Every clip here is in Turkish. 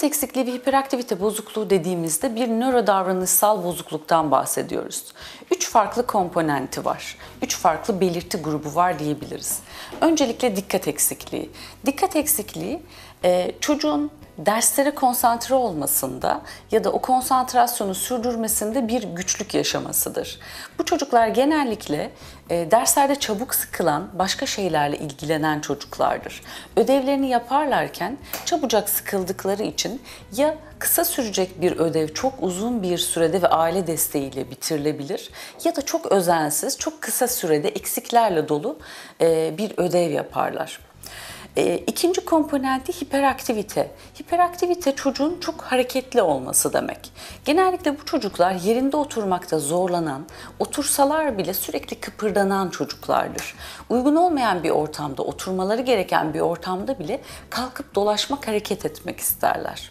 Dikkat eksikliği ve hiperaktivite bozukluğu dediğimizde bir nörodavranışsal bozukluktan bahsediyoruz. Üç farklı komponenti var. Üç farklı belirti grubu var diyebiliriz. Öncelikle dikkat eksikliği. Dikkat eksikliği e, çocuğun derslere konsantre olmasında ya da o konsantrasyonu sürdürmesinde bir güçlük yaşamasıdır. Bu çocuklar genellikle e, derslerde çabuk sıkılan, başka şeylerle ilgilenen çocuklardır. Ödevlerini yaparlarken çabucak sıkıldıkları için ya kısa sürecek bir ödev çok uzun bir sürede ve aile desteğiyle bitirilebilir ya da çok özensiz, çok kısa sürede eksiklerle dolu e, bir ödev yaparlar. E, ikinci komponenti hiperaktivite. Hiperaktivite çocuğun çok hareketli olması demek. Genellikle bu çocuklar yerinde oturmakta zorlanan, otursalar bile sürekli kıpırdanan çocuklardır. Uygun olmayan bir ortamda, oturmaları gereken bir ortamda bile kalkıp dolaşmak, hareket etmek isterler.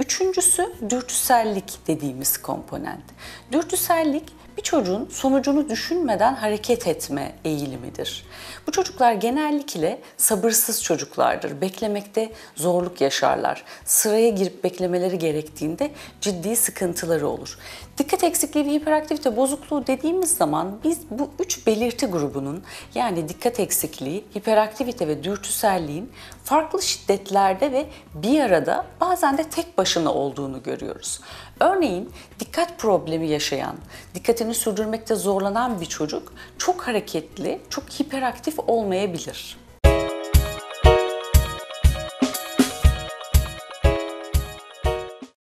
Üçüncüsü dürtüsellik dediğimiz komponent. Dürtüsellik bir çocuğun sonucunu düşünmeden hareket etme eğilimidir. Bu çocuklar genellikle sabırsız çocuklardır. Beklemekte zorluk yaşarlar. Sıraya girip beklemeleri gerektiğinde ciddi sıkıntıları olur. Dikkat eksikliği ve hiperaktivite bozukluğu dediğimiz zaman biz bu üç belirti grubunun yani dikkat eksikliği, hiperaktivite ve dürtüselliğin farklı şiddetlerde ve bir arada bazen de tek başına olduğunu görüyoruz. Örneğin dikkat problemi yaşayan, dikkatini sürdürmekte zorlanan bir çocuk çok hareketli, çok hiperaktif olmayabilir.